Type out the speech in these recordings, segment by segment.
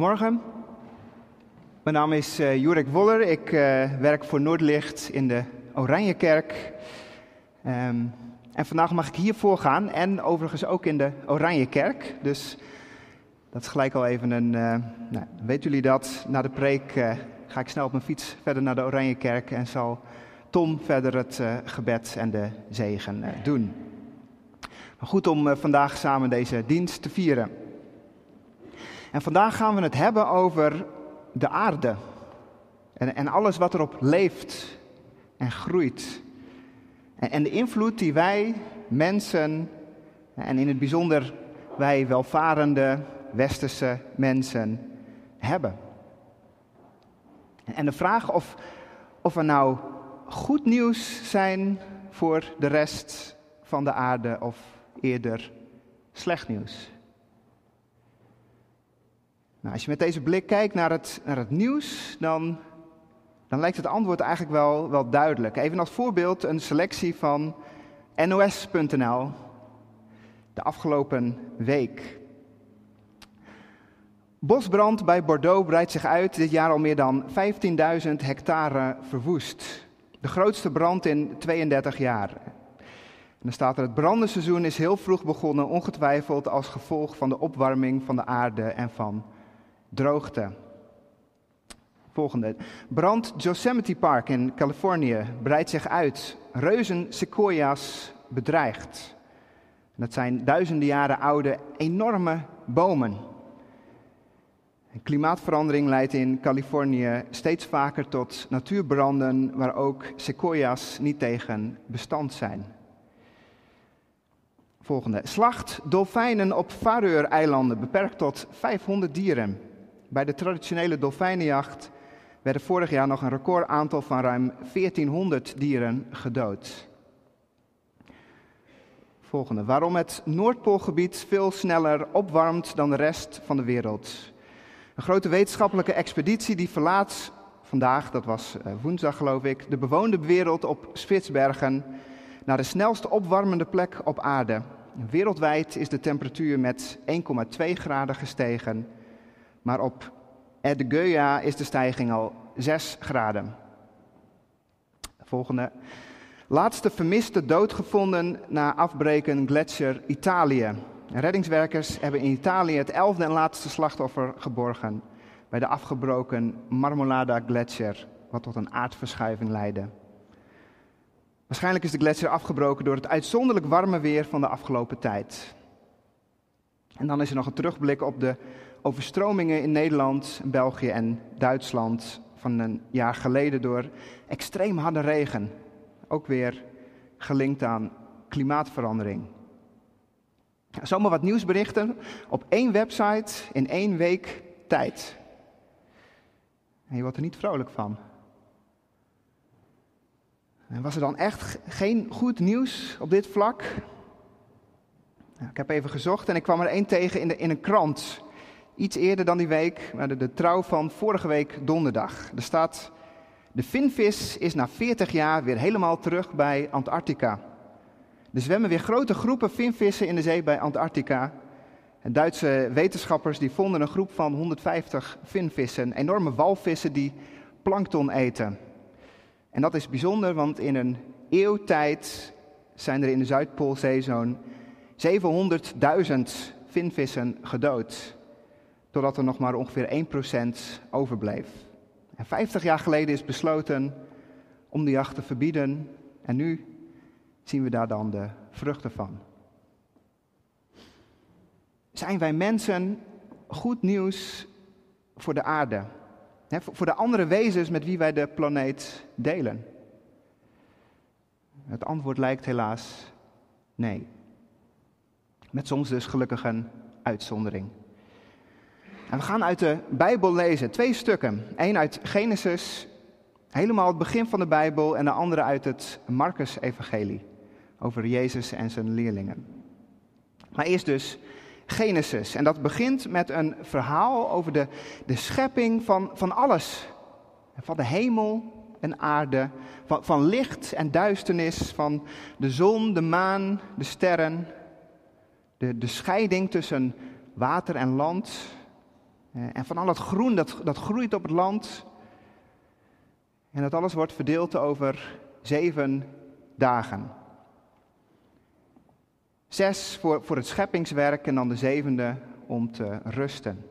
Goedemorgen. Mijn naam is uh, Jurek Woller. Ik uh, werk voor Noordlicht in de Oranjekerk. Um, en vandaag mag ik hier voorgaan en overigens ook in de Oranjekerk. Dus dat is gelijk al even een. Uh, nou, weten jullie dat? Na de preek ga ik snel op mijn fiets verder naar de Oranjekerk en zal Tom verder het gebed en de zegen doen. Maar goed om vandaag samen deze dienst te vieren. En vandaag gaan we het hebben over de aarde. En, en alles wat erop leeft en groeit. En, en de invloed die wij, mensen, en in het bijzonder wij welvarende westerse mensen, hebben. En de vraag of, of nou goed nieuws zijn voor de rest van de aarde of eerder slecht nieuws. Nou, als je met deze blik kijkt naar het, naar het nieuws, dan, dan lijkt het antwoord eigenlijk wel, wel duidelijk. Even als voorbeeld een selectie van NOS.nl de afgelopen week. Bosbrand bij Bordeaux breidt zich uit, dit jaar al meer dan 15.000 hectare verwoest. De grootste brand in 32 jaar. En dan staat er: Het brandenseizoen is heel vroeg begonnen, ongetwijfeld als gevolg van de opwarming van de aarde en van droogte. Volgende. Brand Yosemite Park in Californië breidt zich uit. Reuzen sequoia's bedreigd. Dat zijn duizenden jaren oude, enorme bomen. Klimaatverandering leidt in Californië steeds vaker tot natuurbranden waar ook sequoia's niet tegen bestand zijn. Volgende. Slacht dolfijnen op Faroe-eilanden beperkt tot 500 dieren. Bij de traditionele dolfijnenjacht werden vorig jaar nog een recordaantal van ruim 1400 dieren gedood. Volgende. Waarom het Noordpoolgebied veel sneller opwarmt dan de rest van de wereld. Een grote wetenschappelijke expeditie die verlaat vandaag, dat was eh, woensdag geloof ik, de bewoonde wereld op Spitsbergen naar de snelst opwarmende plek op aarde. Wereldwijd is de temperatuur met 1,2 graden gestegen maar op Edgeia is de stijging al 6 graden. Volgende. Laatste vermiste dood gevonden na afbreken gletsjer Italië. Reddingswerkers hebben in Italië het elfde en laatste slachtoffer geborgen bij de afgebroken Marmolada gletsjer, wat tot een aardverschuiving leidde. Waarschijnlijk is de gletsjer afgebroken door het uitzonderlijk warme weer van de afgelopen tijd. En dan is er nog een terugblik op de overstromingen in Nederland, België en Duitsland van een jaar geleden door extreem harde regen. Ook weer gelinkt aan klimaatverandering. Zomaar wat nieuwsberichten op één website in één week tijd. En je wordt er niet vrolijk van. En was er dan echt geen goed nieuws op dit vlak? Nou, ik heb even gezocht en ik kwam er één tegen in, de, in een krant iets eerder dan die week, maar de, trouw van vorige week donderdag. Er staat, de vinvis is na 40 jaar weer helemaal terug bij Antarctica. Er zwemmen weer grote groepen vinvissen in de zee bij Antarctica. En Duitse wetenschappers die vonden een groep van 150 vinvissen, enorme walvissen die plankton eten. En dat is bijzonder, want in een eeuw tijd zijn er in de Zuidpoolzee zo'n 700.000 vinvissen gedood totdat er nog maar ongeveer 1% overbleef. En 50 jaar geleden is besloten om de jacht te verbieden en nu zien we daar dan de vruchten van. Zijn wij mensen goed nieuws voor de aarde? voor de andere wezens met wie wij de planeet delen? Het antwoord lijkt helaas nee. Met soms dus gelukkig een uitzondering. En we gaan uit de Bijbel lezen, twee stukken. Eén uit Genesis, helemaal het begin van de Bijbel, en de andere uit het Marcus-evangelie, over Jezus en zijn leerlingen. Maar eerst dus Genesis. En dat begint met een verhaal over de, de schepping van, van alles. Van de hemel en aarde, van, van licht en duisternis, van de zon, de maan, de sterren. De, de scheiding tussen water en land, en van al het groen dat, dat groeit op het land. En dat alles wordt verdeeld over zeven dagen. Zes voor, voor het scheppingswerk en dan de zevende om te rusten.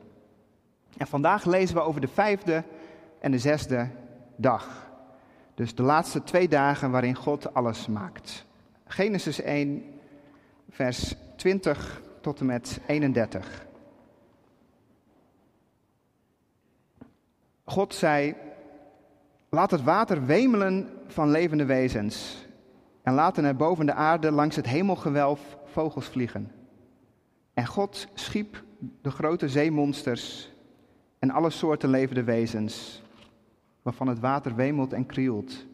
En vandaag lezen we over de vijfde en de zesde dag. Dus de laatste twee dagen waarin God alles maakt. Genesis 1, vers 20 tot en met 31. God zei: Laat het water wemelen van levende wezens. En laten er boven de aarde langs het hemelgewelf vogels vliegen. En God schiep de grote zeemonsters en alle soorten levende wezens, waarvan het water wemelt en krielt.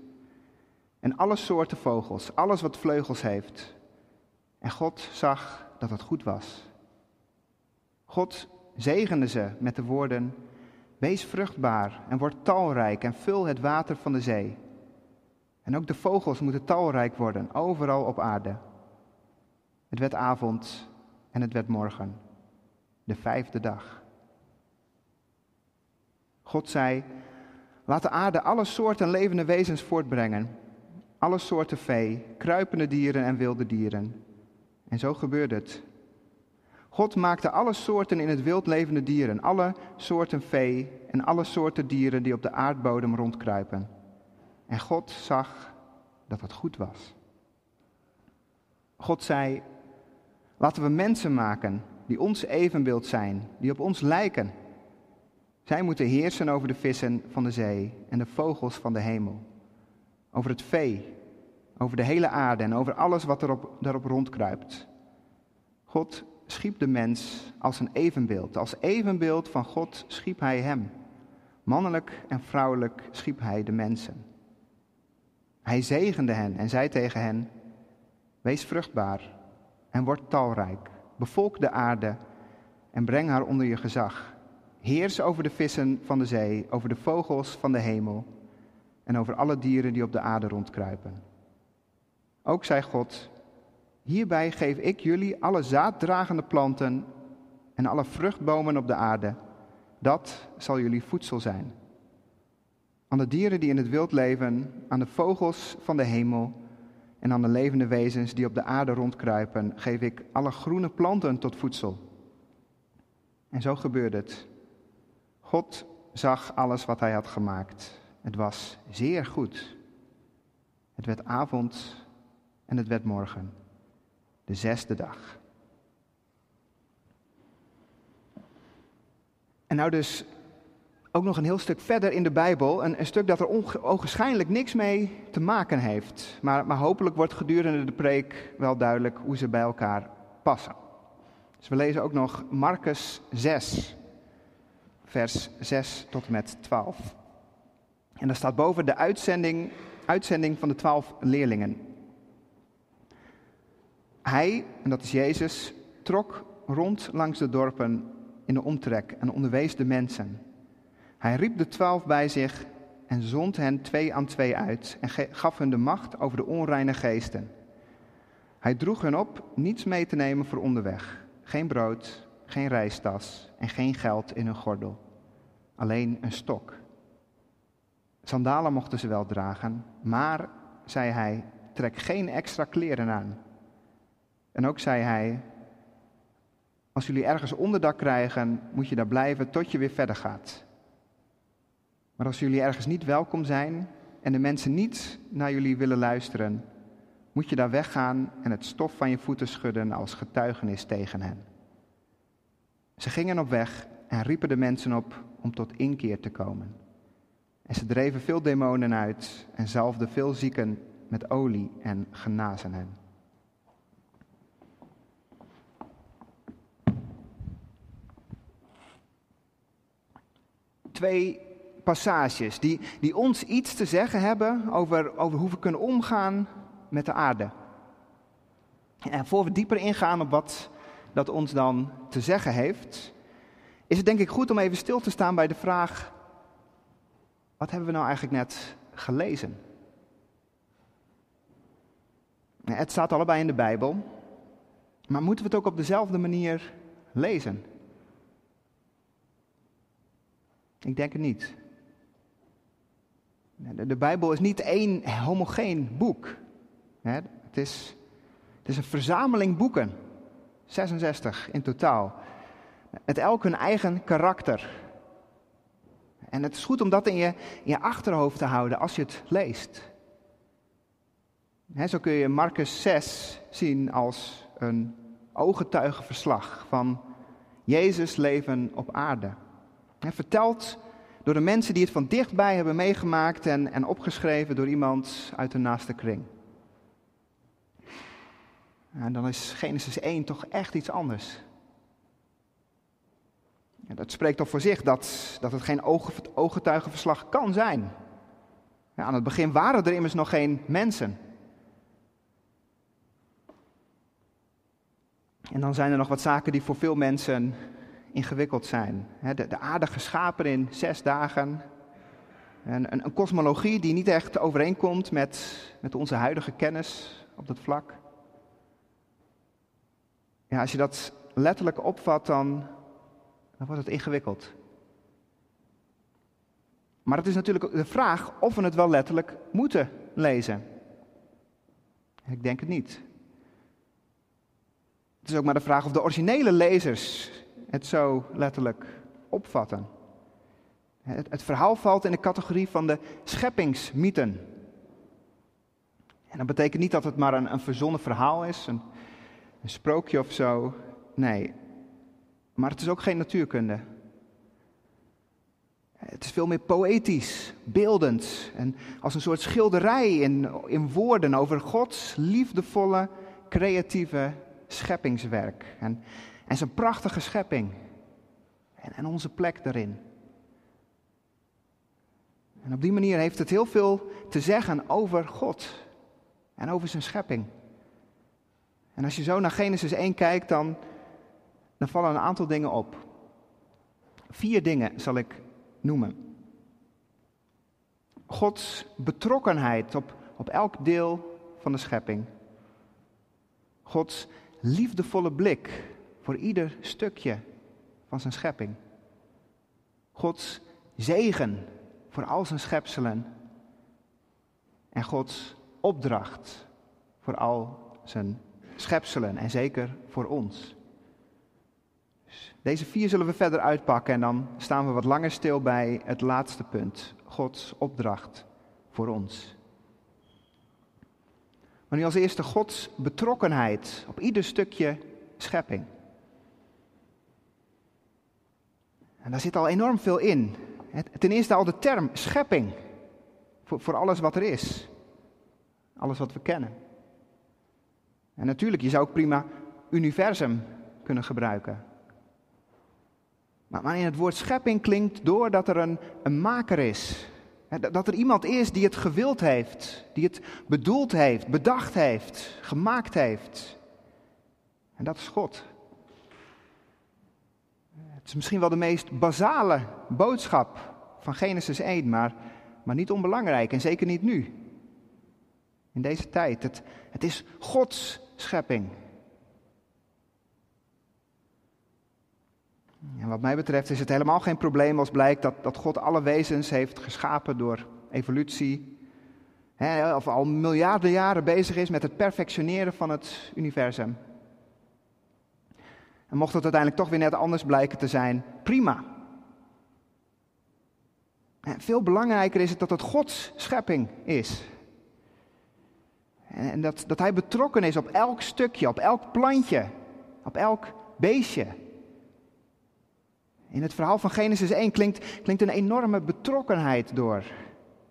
En alle soorten vogels, alles wat vleugels heeft. En God zag dat het goed was. God zegende ze met de woorden: Wees vruchtbaar en word talrijk en vul het water van de zee. En ook de vogels moeten talrijk worden, overal op aarde. Het werd avond en het werd morgen, de vijfde dag. God zei: Laat de aarde alle soorten levende wezens voortbrengen, alle soorten vee, kruipende dieren en wilde dieren. En zo gebeurde het. God maakte alle soorten in het wild levende dieren, alle soorten vee en alle soorten dieren die op de aardbodem rondkruipen. En God zag dat het goed was. God zei: Laten we mensen maken die ons evenbeeld zijn, die op ons lijken. Zij moeten heersen over de vissen van de zee en de vogels van de hemel, over het vee, over de hele aarde en over alles wat erop, daarop rondkruipt. God schiep de mens als een evenbeeld. Als evenbeeld van God schiep hij hem. Mannelijk en vrouwelijk schiep hij de mensen. Hij zegende hen en zei tegen hen: Wees vruchtbaar en word talrijk. Bevolk de aarde en breng haar onder je gezag. Heers over de vissen van de zee, over de vogels van de hemel en over alle dieren die op de aarde rondkruipen. Ook zei God: Hierbij geef ik jullie alle zaaddragende planten en alle vruchtbomen op de aarde. Dat zal jullie voedsel zijn. Aan de dieren die in het wild leven, aan de vogels van de hemel en aan de levende wezens die op de aarde rondkruipen, geef ik alle groene planten tot voedsel. En zo gebeurde het. God zag alles wat hij had gemaakt. Het was zeer goed. Het werd avond en het werd morgen, de zesde dag. En nou dus ook nog een heel stuk verder in de Bijbel. Een, een stuk dat er ogenschijnlijk niks mee te maken heeft. Maar, maar hopelijk wordt gedurende de preek wel duidelijk hoe ze bij elkaar passen. Dus we lezen ook nog Marcus 6, vers 6 tot en met 12. En daar staat boven de uitzending, uitzending van de twaalf leerlingen. Hij, en dat is Jezus, trok rond langs de dorpen in de omtrek en onderwees de mensen. Hij riep de twaalf bij zich en zond hen twee aan twee uit en gaf hun de macht over de onreine geesten. Hij droeg hen op niets mee te nemen voor onderweg. Geen brood, geen reistas en geen geld in hun gordel. Alleen een stok. Sandalen mochten ze wel dragen, maar, zei hij, trek geen extra kleren aan. En ook zei hij, als jullie ergens onderdak krijgen, moet je daar blijven tot je weer verder gaat. Maar als jullie ergens niet welkom zijn en de mensen niet naar jullie willen luisteren, moet je daar weggaan en het stof van je voeten schudden als getuigenis tegen hen. Ze gingen op weg en riepen de mensen op om tot inkeer te komen. En ze dreven veel demonen uit en zalfden veel zieken met olie en genazen hen. Twee passages die, die ons iets te zeggen hebben over, over hoe we kunnen omgaan met de aarde. En voor we dieper ingaan op wat dat ons dan te zeggen heeft, is het denk ik goed om even stil te staan bij de vraag: wat hebben we nou eigenlijk net gelezen? Het staat allebei in de Bijbel, maar moeten we het ook op dezelfde manier lezen? Ik denk het niet. De, de Bijbel is niet één homogeen boek. Het is, het is een verzameling boeken. 66 in totaal. Met elk hun eigen karakter. En het is goed om dat in je, in je achterhoofd te houden als je het leest. zo kun je Marcus 6 zien als een ooggetuigenverslag van Jezus' leven op aarde. Hij vertelt door de mensen die het van dichtbij hebben meegemaakt en, en opgeschreven door iemand uit de naaste kring. En dan is Genesis 1 toch echt iets anders. Ja, dat spreekt toch voor zich dat, dat het geen ooggetuigenverslag kan zijn. Ja, aan het begin waren er immers nog geen mensen. En dan zijn er nog wat zaken die voor veel mensen ingewikkeld zijn. De, de aarde geschapen in zes dagen. En een, een kosmologie die niet echt overeenkomt met, met onze huidige kennis op dat vlak. Ja, als je dat letterlijk opvat, dan, dan wordt het ingewikkeld. Maar het is natuurlijk de vraag of we het wel letterlijk moeten lezen. Ik denk het niet. Het is ook maar de vraag of de originele lezers het zo letterlijk opvatten. Het, verhaal valt in de categorie van de scheppingsmythen. En dat betekent niet dat het maar een, een verzonnen verhaal is, een, een sprookje of zo. Nee, maar het is ook geen natuurkunde. Het is veel meer poëtisch, beeldend en als een soort schilderij in, in woorden over Gods liefdevolle, creatieve scheppingswerk. En, en zijn prachtige schepping. En, en onze plek daarin. En op die manier heeft het heel veel te zeggen over God en over zijn schepping. En als je zo naar Genesis 1 kijkt, dan, dan vallen een aantal dingen op. Vier dingen zal ik noemen. Gods betrokkenheid op, op elk deel van de schepping. Gods liefdevolle blik voor ieder stukje van zijn schepping. Gods zegen voor al zijn schepselen. En Gods opdracht voor al zijn schepselen en zeker voor ons. Dus deze vier zullen we verder uitpakken en dan staan we wat langer stil bij het laatste punt. Gods opdracht voor ons. Maar nu als eerste Gods betrokkenheid op ieder stukje schepping. En daar zit al enorm veel in. Ten eerste al de term schepping. Voor, alles wat er is. Alles wat we kennen. En natuurlijk, je zou ook prima universum kunnen gebruiken. Maar, maar in het woord schepping klinkt door dat er een, een maker is. Dat er iemand is die het gewild heeft, die het bedoeld heeft, bedacht heeft, gemaakt heeft. En dat is God. Het is misschien wel de meest basale boodschap van Genesis 1, maar, maar niet onbelangrijk en zeker niet nu. In deze tijd. Het, het is Gods schepping. En wat mij betreft is het helemaal geen probleem als blijkt dat, dat God alle wezens heeft geschapen door evolutie. Of al miljarden jaren bezig is met het perfectioneren van het universum. En mocht het uiteindelijk toch weer net anders blijken te zijn, prima. Veel belangrijker is het dat het Gods schepping is. En dat, dat Hij betrokken is op elk stukje, op elk plantje, op elk beestje. In het verhaal van Genesis 1 klinkt, klinkt een enorme betrokkenheid door.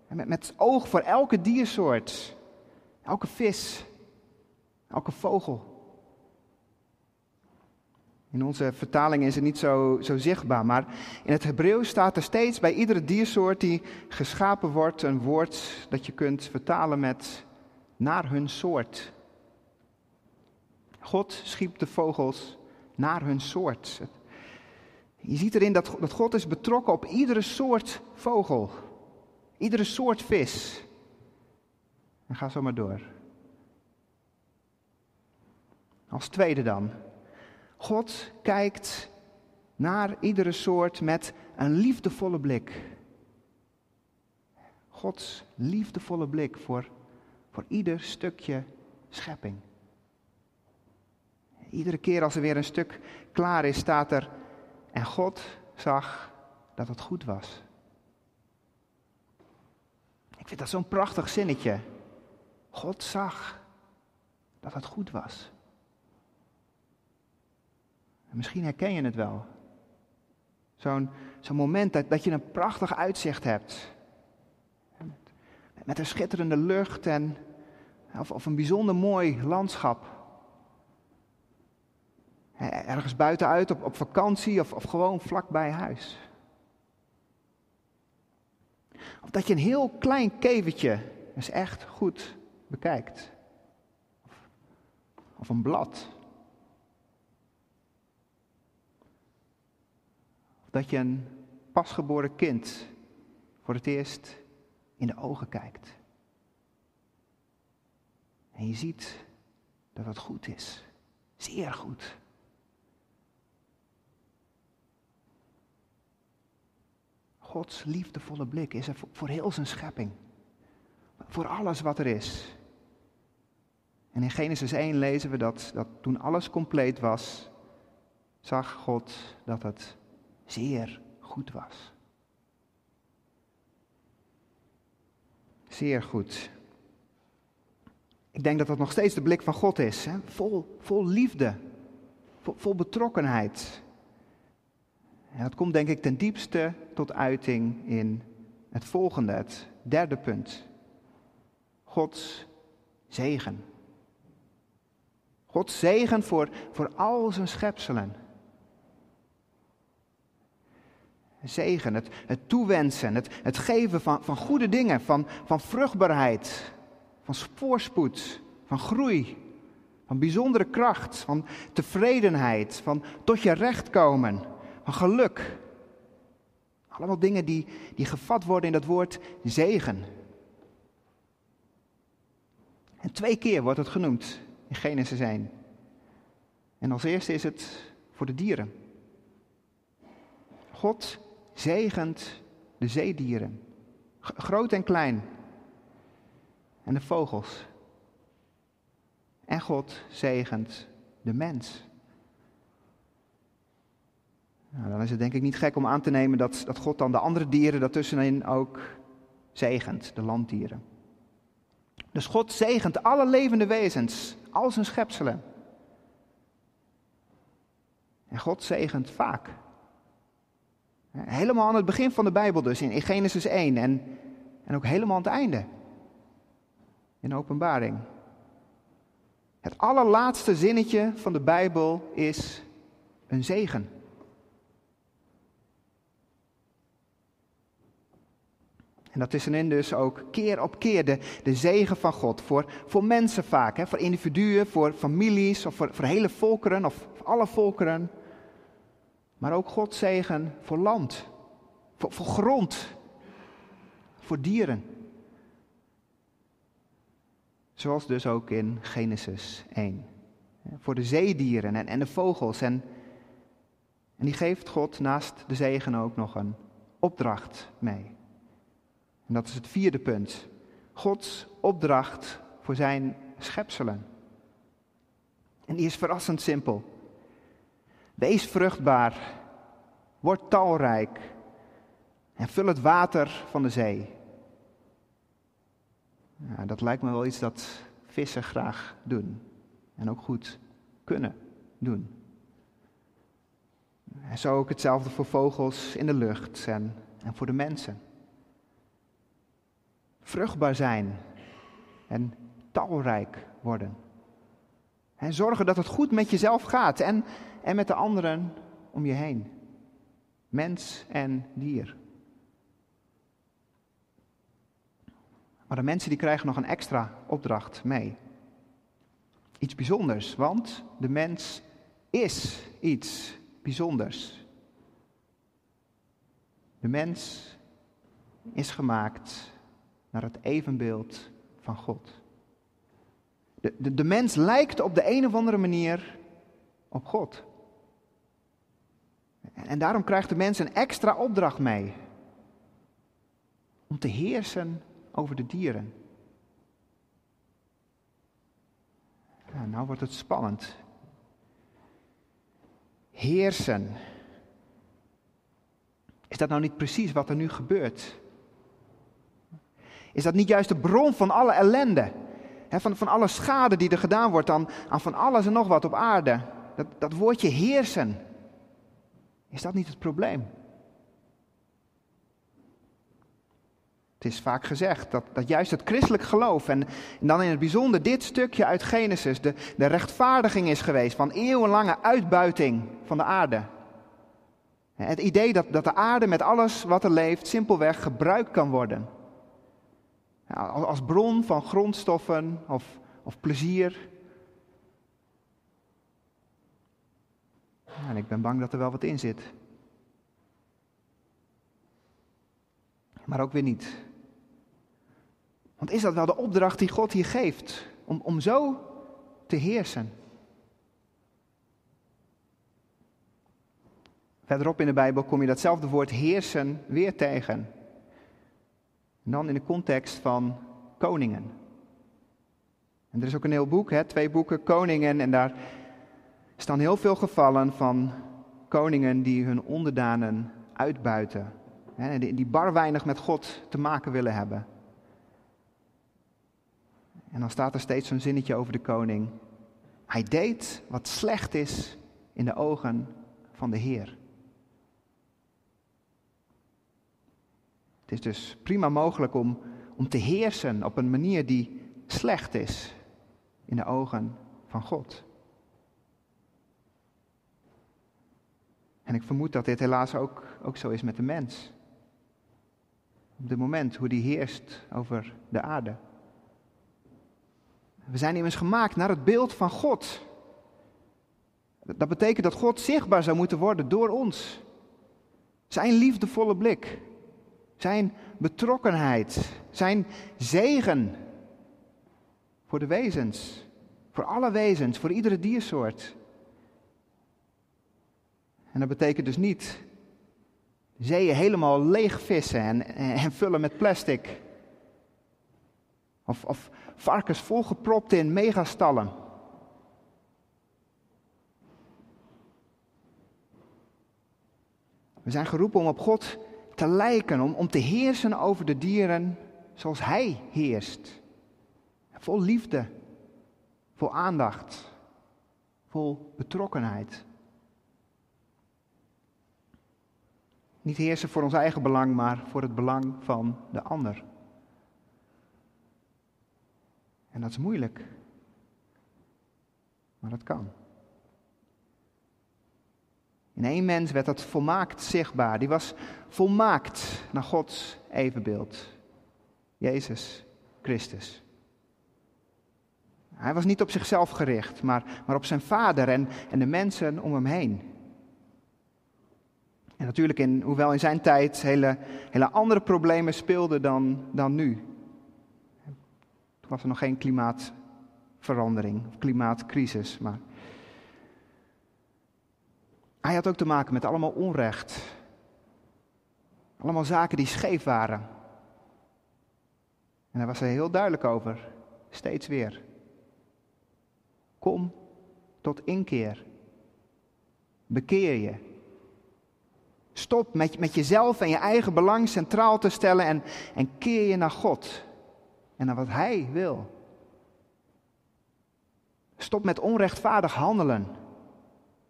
Met, met oog voor elke diersoort, elke vis, elke vogel. In onze vertaling is het niet zo, zo zichtbaar, maar in het Hebreeuws staat er steeds bij iedere diersoort die geschapen wordt een woord dat je kunt vertalen met naar hun soort. God schiep de vogels naar hun soort. Je ziet erin dat, dat God is betrokken op iedere soort vogel, iedere soort vis. En ga zo maar door. Als tweede dan, God kijkt naar iedere soort met een liefdevolle blik. Gods liefdevolle blik voor, voor ieder stukje schepping. Iedere keer als er weer een stuk klaar is, staat er, en God zag dat het goed was. Ik vind dat zo'n prachtig zinnetje. God zag dat het goed was. Misschien herken je het wel. Zo'n zo'n moment dat, dat je een prachtig uitzicht hebt. Met een schitterende lucht en, of, of een bijzonder mooi landschap. Ergens buitenuit op, op vakantie of, of gewoon vlakbij huis. Of dat je een heel klein kevertje eens echt goed bekijkt. Of, of een blad. Dat je een pasgeboren kind voor het eerst in de ogen kijkt. En je ziet dat het goed is. Zeer goed. Gods liefdevolle blik is er voor heel zijn schepping. Voor alles wat er is. En in Genesis 1 lezen we dat, dat toen alles compleet was, zag God dat het zeer goed was. Zeer goed. Ik denk dat dat nog steeds de blik van God is. Hè? Vol, vol liefde, vol, betrokkenheid. En dat komt denk ik ten diepste tot uiting in het volgende, het derde punt. Gods zegen. Gods zegen voor, voor al zijn schepselen. Zegen, het, het toewensen, het, het geven van, van goede dingen, van, van vruchtbaarheid, van voorspoed, van groei, van bijzondere kracht, van tevredenheid, van tot je recht komen van geluk. Allemaal dingen die, die gevat worden in dat woord zegen. En twee keer wordt het genoemd in Genesis 1. En als eerste is het voor de dieren. God zegent de zeedieren, groot en klein, en de vogels. En God zegent de mens. Nou, dan is het denk ik niet gek om aan te nemen dat, dat God dan de andere dieren daartussenin ook zegent, de landdieren. Dus God zegent alle levende wezens, al zijn schepselen. En God zegent vaak. Helemaal aan het begin van de Bijbel dus, in Genesis 1 en, en ook helemaal aan het einde. In openbaring. Het allerlaatste zinnetje van de Bijbel is een zegen. En dat is erin dus ook keer op keer de, de zegen van God. Voor, voor mensen vaak, hè, voor individuen, voor families of voor, hele volkeren of alle volkeren. Maar ook Gods zegen voor land, voor, voor grond, voor dieren. Zoals dus ook in Genesis 1. Voor de zeedieren en, en de vogels. En, en die geeft God naast de zegen ook nog een opdracht mee. En dat is het vierde punt. Gods opdracht voor zijn schepselen. En die is verrassend simpel. Wees vruchtbaar, word talrijk en vul het water van de zee. Dat lijkt me wel iets dat vissen graag doen en ook goed kunnen doen. En zo ook hetzelfde voor vogels in de lucht en, en voor de mensen vruchtbaar zijn en talrijk worden. En zorgen dat het goed met jezelf gaat en, en met de anderen om je heen. Mens en dier. Maar de mensen die krijgen nog een extra opdracht mee. Iets bijzonders, want de mens is iets bijzonders. De mens is gemaakt naar het evenbeeld van God. De, de, de mens lijkt op de een of andere manier op God. En daarom krijgt de mens een extra opdracht mee. Om te heersen over de dieren. Nou, nou wordt het spannend. Heersen. Is dat nou niet precies wat er nu gebeurt? Is dat niet juist de bron van alle ellende? Van, van alle schade die er gedaan wordt aan, aan van alles en nog wat op aarde. Dat, dat woordje heersen. Is dat niet het probleem? Het is vaak gezegd dat, dat juist het christelijk geloof en, dan in het bijzonder dit stukje uit Genesis de, de rechtvaardiging is geweest van eeuwenlange uitbuiting van de aarde. Het idee dat, dat de aarde met alles wat er leeft simpelweg gebruikt kan worden. Als bron van grondstoffen of, of plezier. En ik ben bang dat er wel wat in zit. Maar ook weer niet. Want is dat wel de opdracht die God hier geeft? Om, om zo te heersen? Verderop in de Bijbel kom je datzelfde woord heersen weer tegen. En dan in de context van koningen. En er is ook een heel boek, hè, twee boeken, Koningen. En daar staan heel veel gevallen van koningen die hun onderdanen uitbuiten. Hè, die, die bar weinig met God te maken willen hebben. En dan staat er steeds zo'n zinnetje over de koning. Hij deed wat slecht is in de ogen van de Heer. Het is dus prima mogelijk om, om te heersen op een manier die slecht is in de ogen van God. En ik vermoed dat dit helaas ook, ook zo is met de mens. Op dit moment hoe die heerst over de aarde. We zijn immers gemaakt naar het beeld van God. Dat betekent dat God zichtbaar zou moeten worden door ons. Zijn liefdevolle blik, zijn betrokkenheid, zijn zegen voor de wezens, voor alle wezens, voor iedere diersoort. En dat betekent dus niet zeeën helemaal leeg vissen en, en vullen met plastic. Of, of varkens volgepropt in megastallen. We zijn geroepen om op God te lijken, om, om te heersen over de dieren zoals Hij heerst. Vol liefde, vol aandacht, vol betrokkenheid. Niet heersen voor ons eigen belang, maar voor het belang van de ander. En dat is moeilijk. Maar dat kan. In één mens werd dat volmaakt zichtbaar. Die was volmaakt naar Gods evenbeeld. Jezus Christus. Hij was niet op zichzelf gericht, maar, maar op zijn vader en, en de mensen om hem heen. En natuurlijk, in, hoewel in zijn tijd hele, hele andere problemen speelden dan, dan nu. Toen was er nog geen klimaatverandering klimaatcrisis. Maar hij had ook te maken met allemaal onrecht. Allemaal zaken die scheef waren. En daar was hij heel duidelijk over, steeds weer. Kom tot inkeer. Bekeer je. Stop met, met jezelf en je eigen belang centraal te stellen en, en keer je naar God en naar wat Hij wil. Stop met onrechtvaardig handelen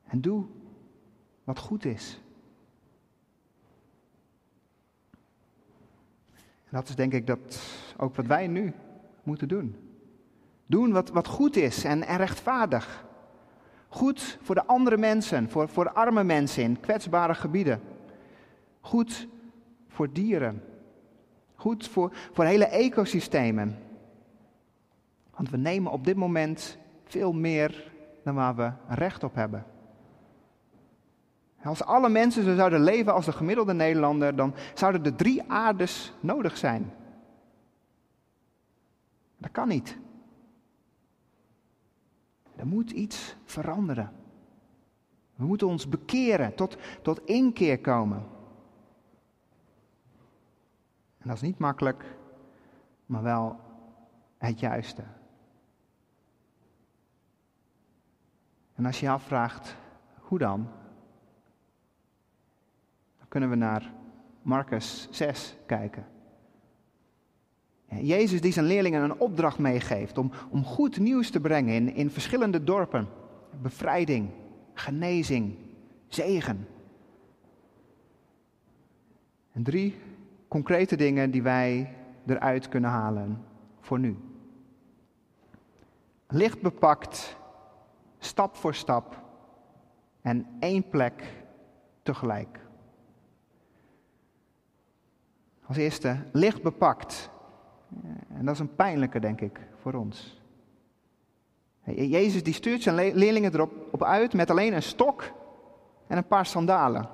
en doe wat goed is. En dat is denk ik dat ook wat wij nu moeten doen. Doen wat, wat goed is en, rechtvaardig. Goed voor de andere mensen, voor, voor arme mensen in kwetsbare gebieden. Goed voor dieren. Goed voor, voor hele ecosystemen. Want we nemen op dit moment veel meer dan waar we recht op hebben. Als alle mensen zo zouden leven als de gemiddelde Nederlander, dan zouden er drie aardes nodig zijn. Dat kan niet. Er moet iets veranderen. We moeten ons bekeren, tot, tot inkeer komen. En dat is niet makkelijk, maar wel het juiste. En als je je afvraagt, hoe dan? Kunnen we naar Marcus 6 kijken. Jezus die zijn leerlingen een opdracht meegeeft om, om goed nieuws te brengen in, in verschillende dorpen. Bevrijding, genezing, zegen. En drie concrete dingen die wij eruit kunnen halen voor nu. Licht bepakt, stap voor stap en één plek tegelijk. Als eerste, licht bepakt. En dat is een pijnlijke, denk ik, voor ons. Jezus die stuurt zijn leerlingen erop op uit met alleen een stok en een paar sandalen.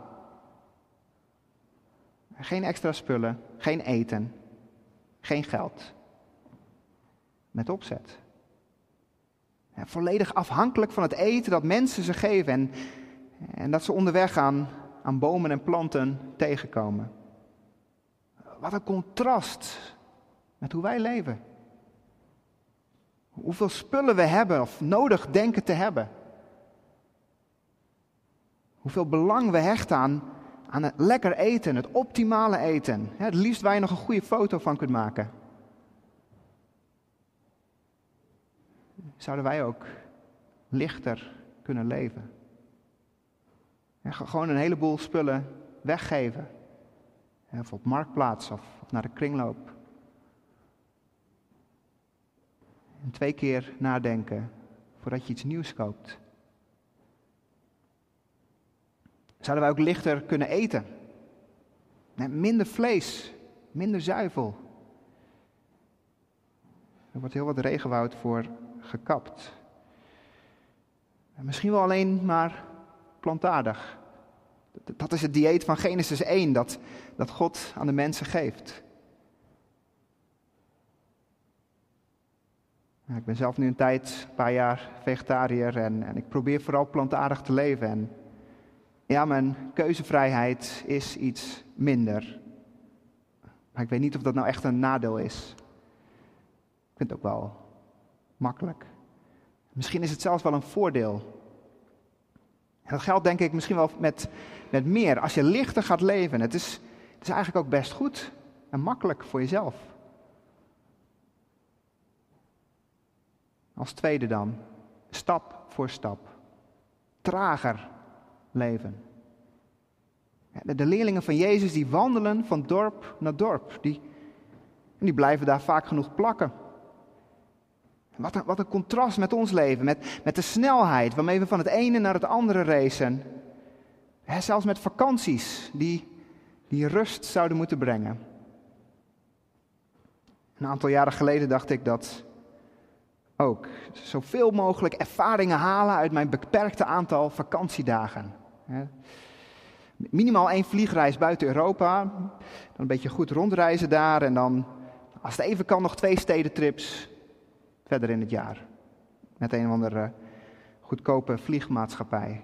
Geen extra spullen, geen eten, geen geld. Met opzet. volledig afhankelijk van het eten dat mensen ze geven en, en dat ze onderweg aan, aan bomen en planten tegenkomen. Wat een contrast met hoe wij leven. Hoeveel spullen we hebben of nodig denken te hebben. Hoeveel belang we hechten aan, aan het lekker eten, het optimale eten. Het liefst waar je nog een goede foto van kunt maken. Zouden wij ook lichter kunnen leven? gewoon een heleboel spullen weggeven. Of op marktplaats of naar de kringloop. En twee keer nadenken voordat je iets nieuws koopt. Zouden wij ook lichter kunnen eten? minder vlees, minder zuivel. Er wordt heel wat regenwoud voor gekapt. misschien wel alleen maar plantaardig. Dat is het dieet van Genesis 1 dat, dat God aan de mensen geeft. Ik ben zelf nu een tijd, een paar jaar vegetariër en, en ik probeer vooral plantaardig te leven. En ja, mijn keuzevrijheid is iets minder. Maar ik weet niet of dat nou echt een nadeel is. Ik vind het ook wel makkelijk. Misschien is het zelfs wel een voordeel. Dat geldt denk ik misschien wel met, met meer. Als je lichter gaat leven, het is, het is eigenlijk ook best goed en makkelijk voor jezelf. Als tweede dan, stap voor stap. Trager leven. De leerlingen van Jezus die wandelen van dorp naar dorp. Die, die blijven daar vaak genoeg plakken. Wat een, wat een contrast met ons leven, met, met de snelheid waarmee we van het ene naar het andere racen. zelfs met vakanties die, die rust zouden moeten brengen. Een aantal jaren geleden dacht ik dat ook. Zoveel mogelijk ervaringen halen uit mijn beperkte aantal vakantiedagen. Minimaal één vliegreis buiten Europa. Dan een beetje goed rondreizen daar. En dan, als het even kan, nog twee stedentrips verder in het jaar. Met een of andere goedkope vliegmaatschappij.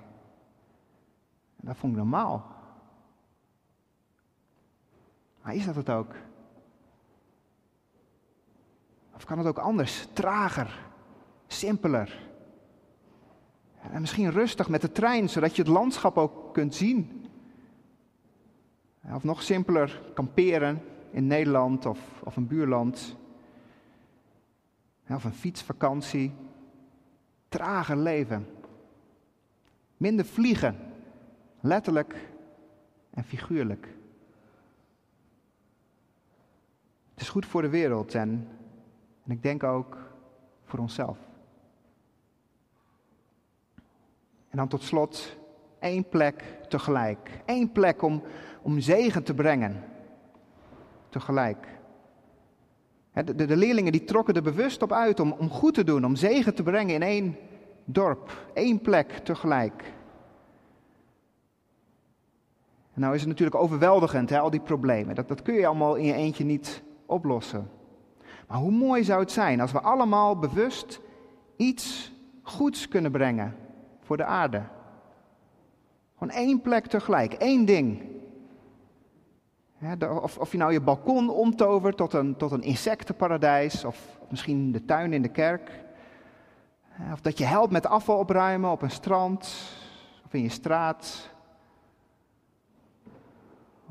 dat vond ik normaal. Maar is dat het ook? Of kan het ook anders, trager, simpeler? En misschien rustig met de trein, zodat je het landschap ook kunt zien. Of nog simpeler, kamperen in Nederland of, of een buurland. Of een fietsvakantie. Trager leven. Minder vliegen. Letterlijk en figuurlijk. Het is goed voor de wereld en en ik denk ook voor onszelf. En dan tot slot één plek tegelijk. Eén plek om, om zegen te brengen. Tegelijk. De, de, leerlingen die trokken er bewust op uit om, om goed te doen, om zegen te brengen in één dorp, één plek tegelijk. En nou is het natuurlijk overweldigend, hè, al die problemen. Dat, dat kun je allemaal in je eentje niet oplossen. Maar hoe mooi zou het zijn als we allemaal bewust iets goeds kunnen brengen voor de aarde. Gewoon één plek tegelijk, één ding. Of, of je nou je balkon omtovert tot een, tot een insectenparadijs, of misschien de tuin in de kerk. Of dat je helpt met afval opruimen op een strand, of in je straat.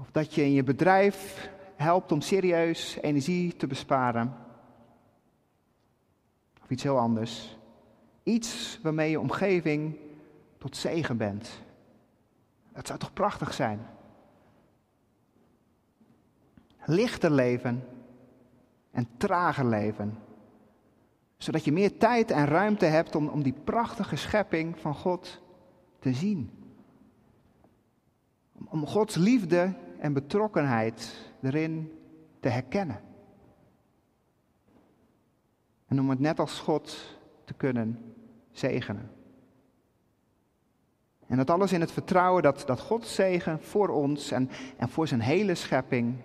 Of dat je in je bedrijf helpt om serieus energie te besparen. Of iets heel anders. Iets waarmee je omgeving tot zegen bent. Dat zou toch prachtig zijn? Lichter leven en trager leven. Zodat je meer tijd en ruimte hebt om, om die prachtige schepping van God te zien. Om, Gods liefde en betrokkenheid erin te herkennen. En om het net als God te kunnen zegenen. En dat alles in het vertrouwen dat, dat Gods zegen voor ons en, en voor zijn hele schepping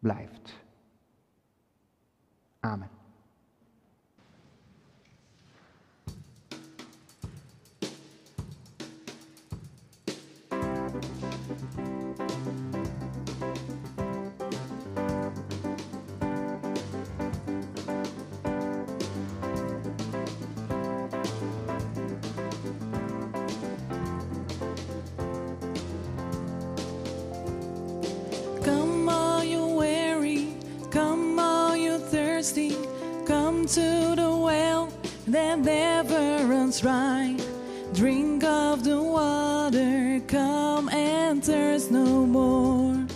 blijft. Amen. To the well that never runs dry. Drink of the water, come and thirst no more.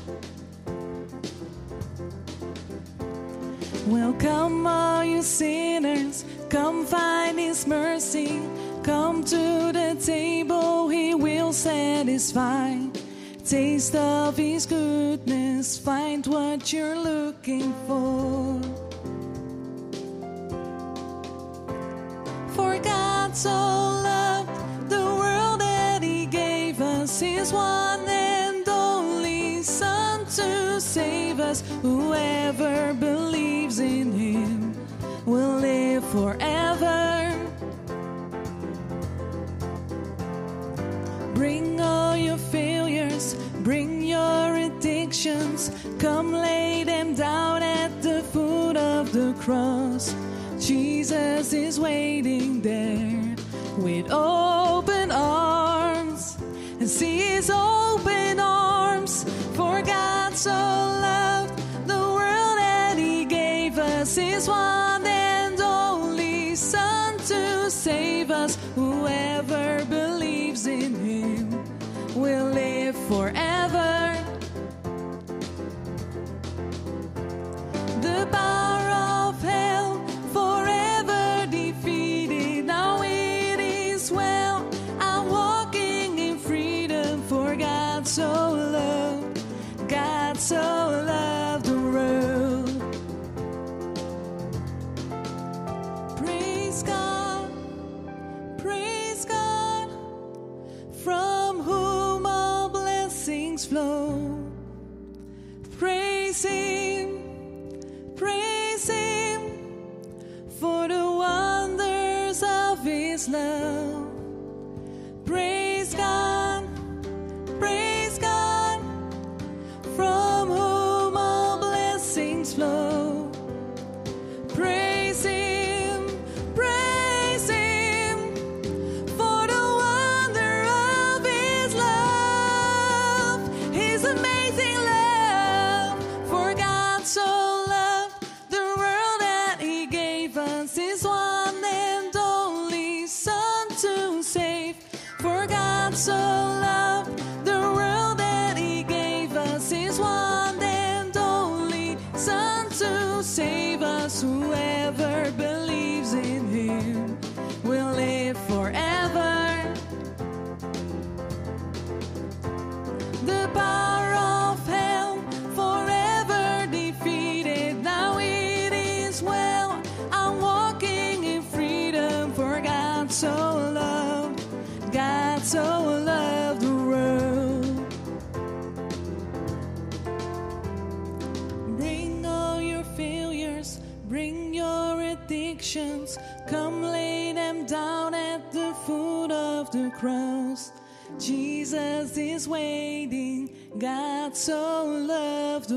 Well, come, all you sinners, come find His mercy. Come to the table, He will satisfy. Taste of His goodness, find what you're looking for. So loved the world that he gave us his one and only Son to save us. Whoever believes in him will live forever. Bring all your failures, bring your addictions, come lay them down at the foot of the cross. Jesus is waiting there with open arms and see his open arms. For God so loved the world that he gave us his one and only Son to save us. Whoever believes in him will live forever. Praise Him. Praise Him for the wonders of His love. Cross. Jesus is waiting. God so loved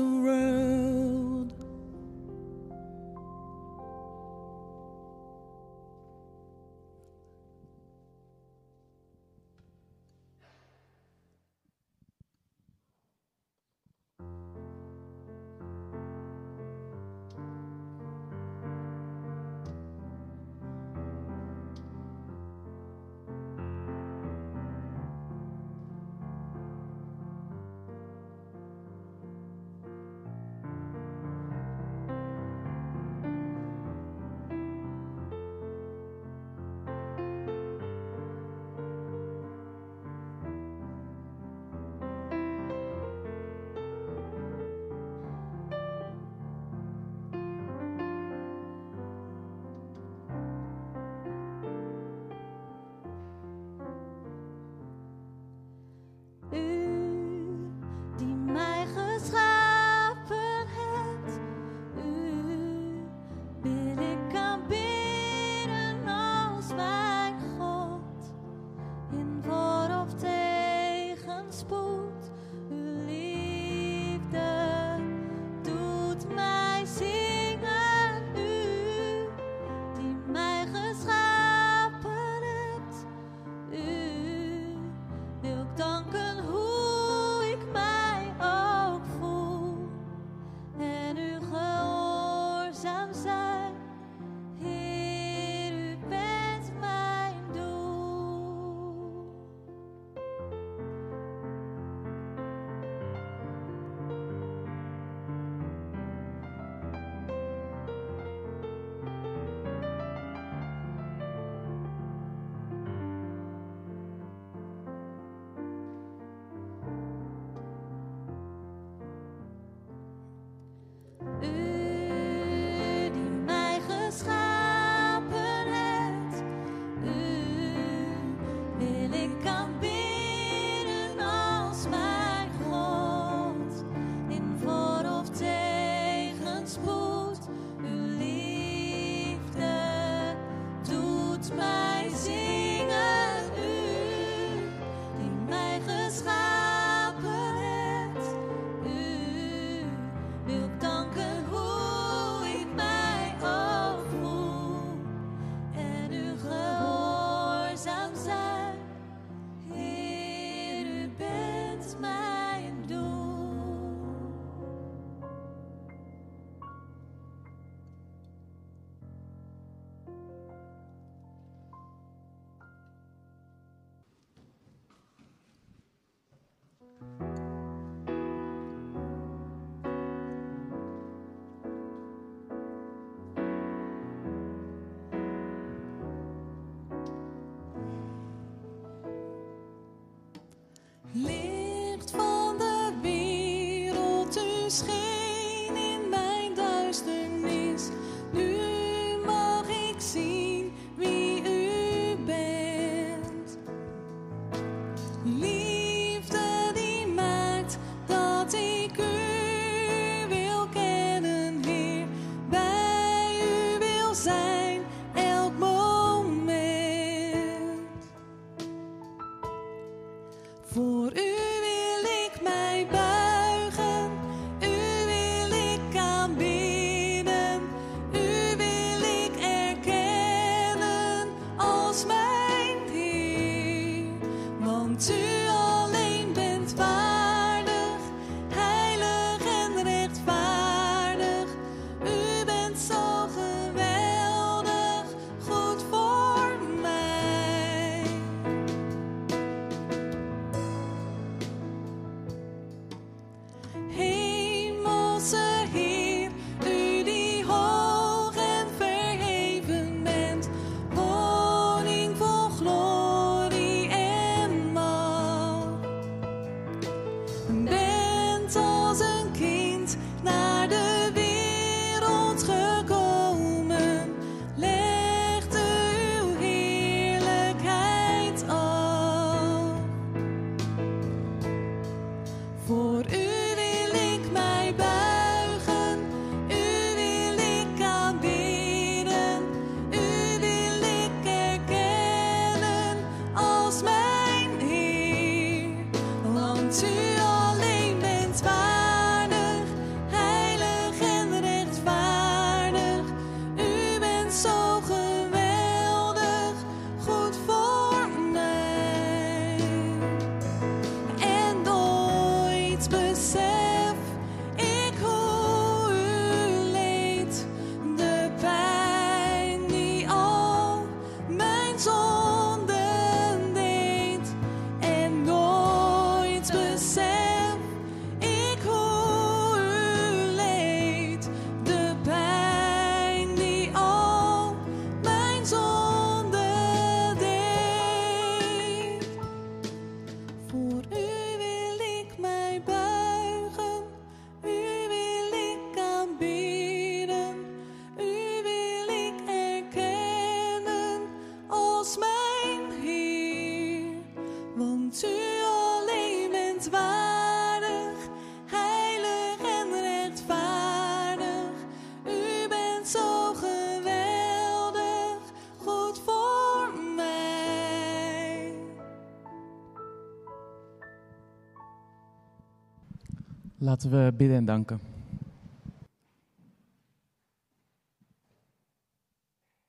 Laten we bidden en danken.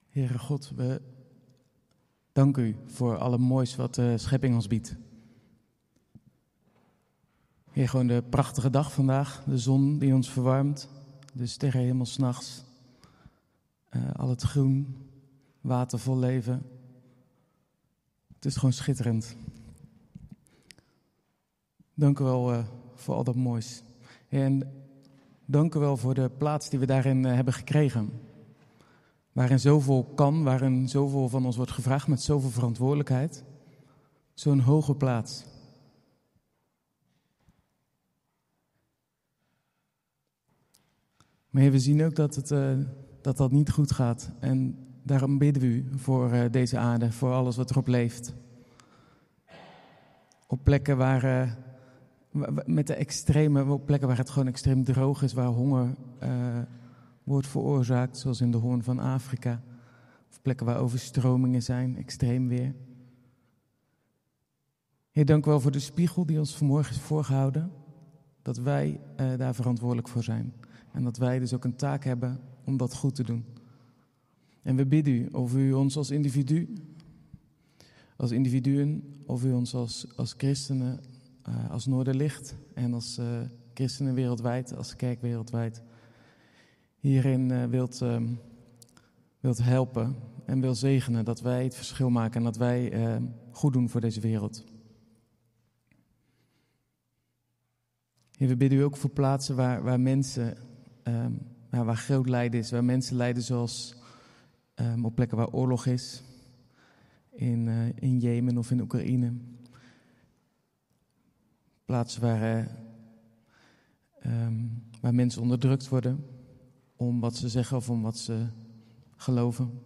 Heere God, we danken u voor alle moois wat de schepping ons biedt. Heer, gewoon de prachtige dag vandaag, de zon die ons verwarmt, de sterrenhemel s'nachts, eh al het groen, water vol leven. Het is gewoon schitterend. Dank u wel eh, voor al dat moois. En dank u wel voor de plaats die we daarin eh, hebben gekregen. Waarin zoveel kan, waarin zoveel van ons wordt gevraagd met zoveel verantwoordelijkheid. Zo'n hoge plaats. Maar we zien ook dat, het, eh, dat dat niet goed gaat. En daarom bidden we u voor eh, deze aarde, voor alles wat erop leeft. Op plekken waar, wa- wa- met de extreme, plekken waar het gewoon extreem droog is, waar honger eh, wordt veroorzaakt, zoals in de Hoorn van Afrika. Of plekken waar overstromingen zijn, extreem weer. Heer, dank u wel voor de spiegel die ons vanmorgen is voorgehouden. Dat wij eh, daar verantwoordelijk voor zijn. En dat wij dus ook een taak hebben om dat goed te doen. En we bidden u of u ons als individu, als individuen, of u ons als, als christenen, eh, als Noorderlicht en als eh, christenen wereldwijd, als kerk wereldwijd, hierin eh, wilt, ehm, wilt helpen en wil zegenen dat wij het verschil maken en dat wij eh, goed doen voor deze wereld. Heer, we bidden u ook voor plaatsen waar, waar mensen, ehm, ja, waar groot lijden is, waar mensen lijden zoals ehm, op plekken waar oorlog is, in, in Jemen of in Oekraïne. Plaatsen waar, eh, ehm, waar mensen onderdrukt worden om wat ze zeggen of om wat ze geloven.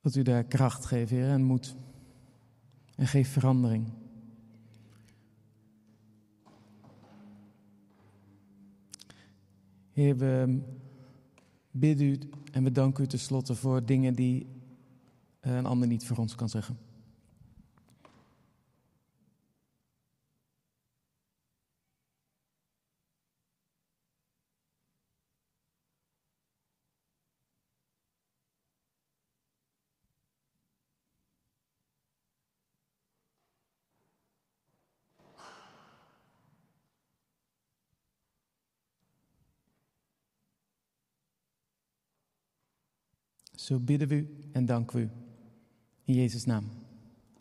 Dat u daar kracht geeft, Heer, en moed. En geef verandering. Heer, we bidden u en we danken u tenslotte voor dingen die eh, een ander niet voor ons kan zeggen. Zo bidden we u en danken we u. In Jezus' naam.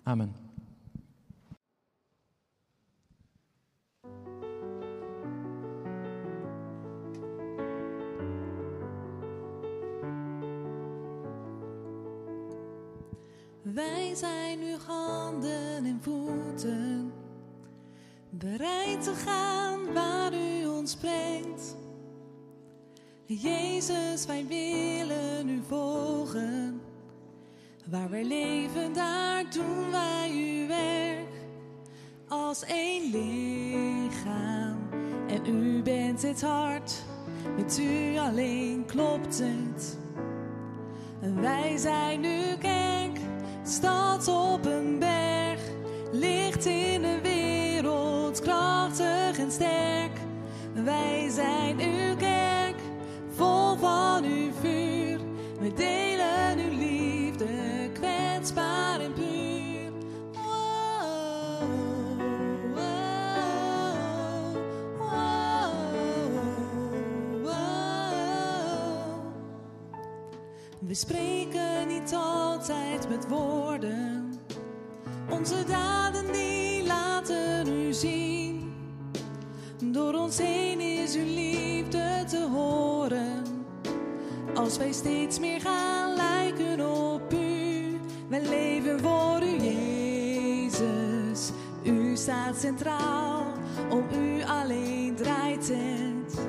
Amen. Wij zijn uw handen en voeten, bereid te gaan waar u ons brengt. Jezus, wij willen u volgen. Waar wij leven, daar doen wij uw werk. Als één lichaam. En u bent het hart. Met u alleen klopt het. Wij zijn uw kerk. Stad op een berg. Licht in de wereld. Krachtig en sterk. Wij zijn u delen uw liefde kwetsbaar en puur. Oh, oh, oh, We spreken niet altijd met woorden, onze daden die laten u zien. Door ons heen is uw liefde te horen. Als wij steeds meer gaan lijken op u, wij leven voor u, Jezus. U staat centraal, om u alleen draait het.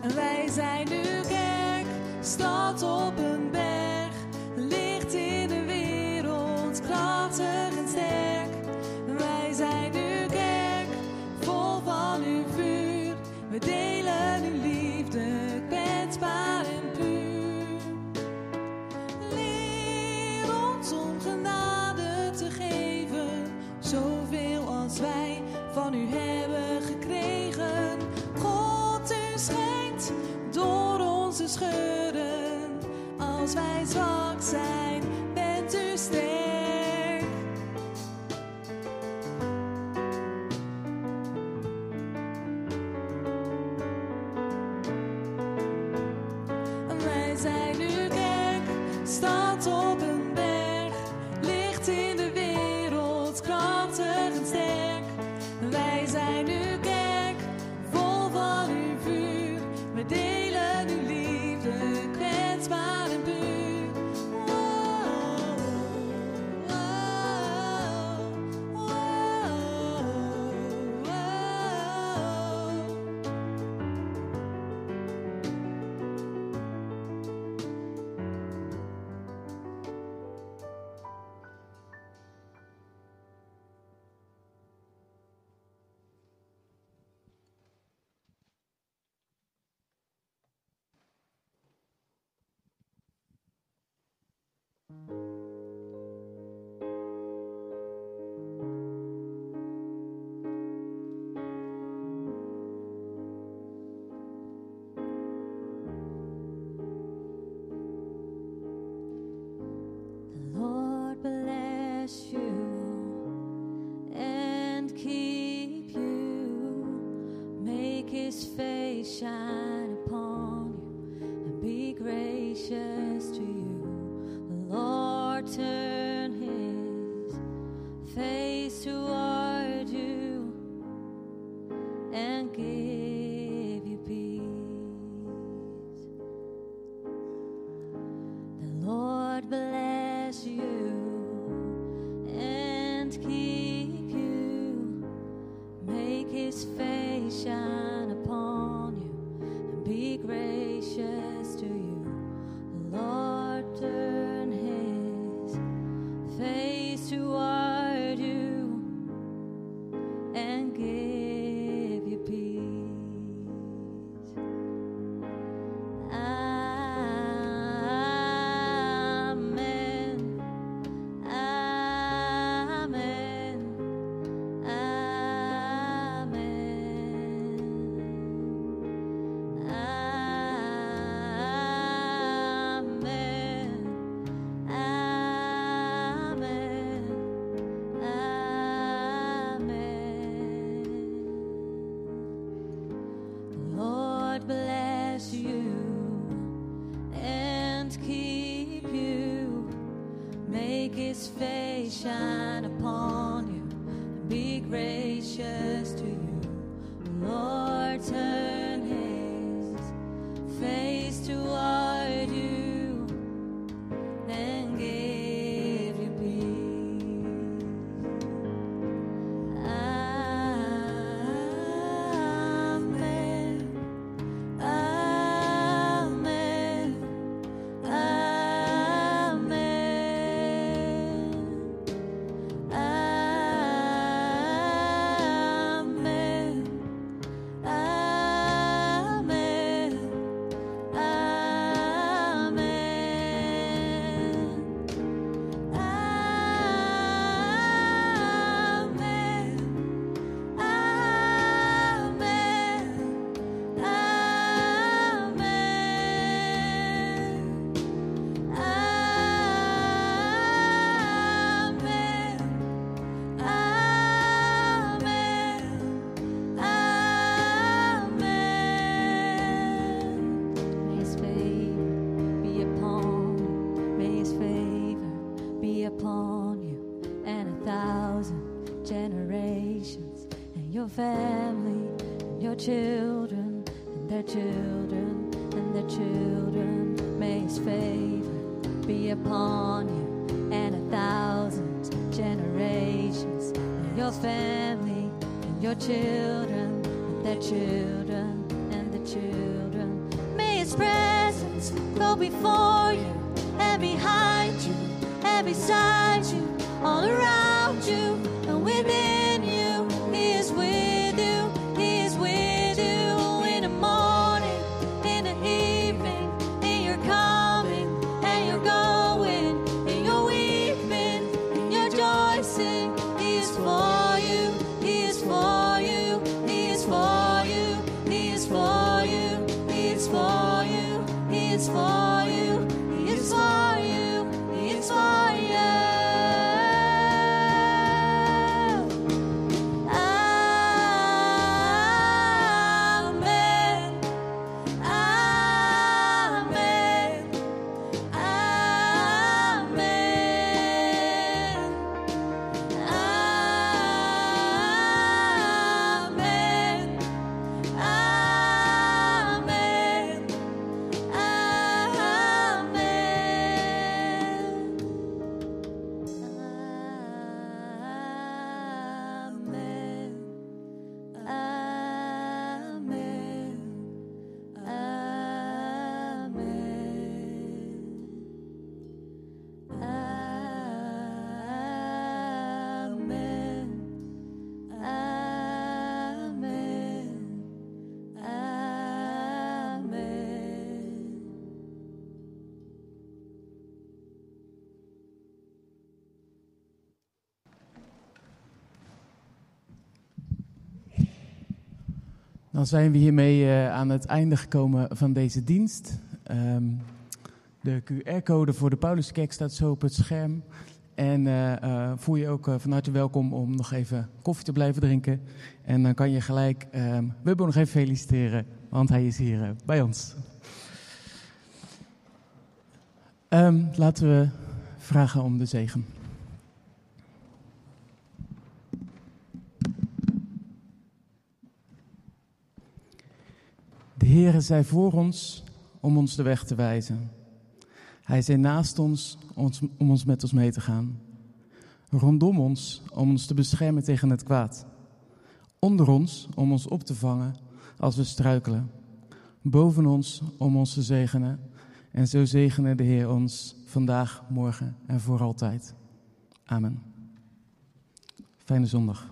En wij zijn uw kerk, stad op een berg, licht in de wereld, krachtig en sterk. Wij zijn uw kerk, vol van uw vuur. We be upon you and a thousand generations and your family and your children and their children and their children. May his favor be upon you and a thousand generations and your family and your children and their children and the children. May his presence go before you and behind you beside you, all around you and within Dan zijn we hiermee eh, aan het einde gekomen van deze dienst. Ehm, de QR-code voor de Pauluskerk staat zo op het scherm. En eh, eh, voel je ook van harte welkom om nog even koffie te blijven drinken. En dan kan je gelijk ehm Wubbo nog even feliciteren, want hij is hier bij ons. Ehm, laten we vragen om de zegen. De Heere zij voor ons om ons de weg te wijzen. Hij zij naast ons om ons met ons mee te gaan. Rondom ons om ons te beschermen tegen het kwaad. Onder ons om ons op te vangen als we struikelen. Boven ons om ons te zegenen. En zo zegene de Heer ons vandaag, morgen en voor altijd. Amen. Fijne zondag.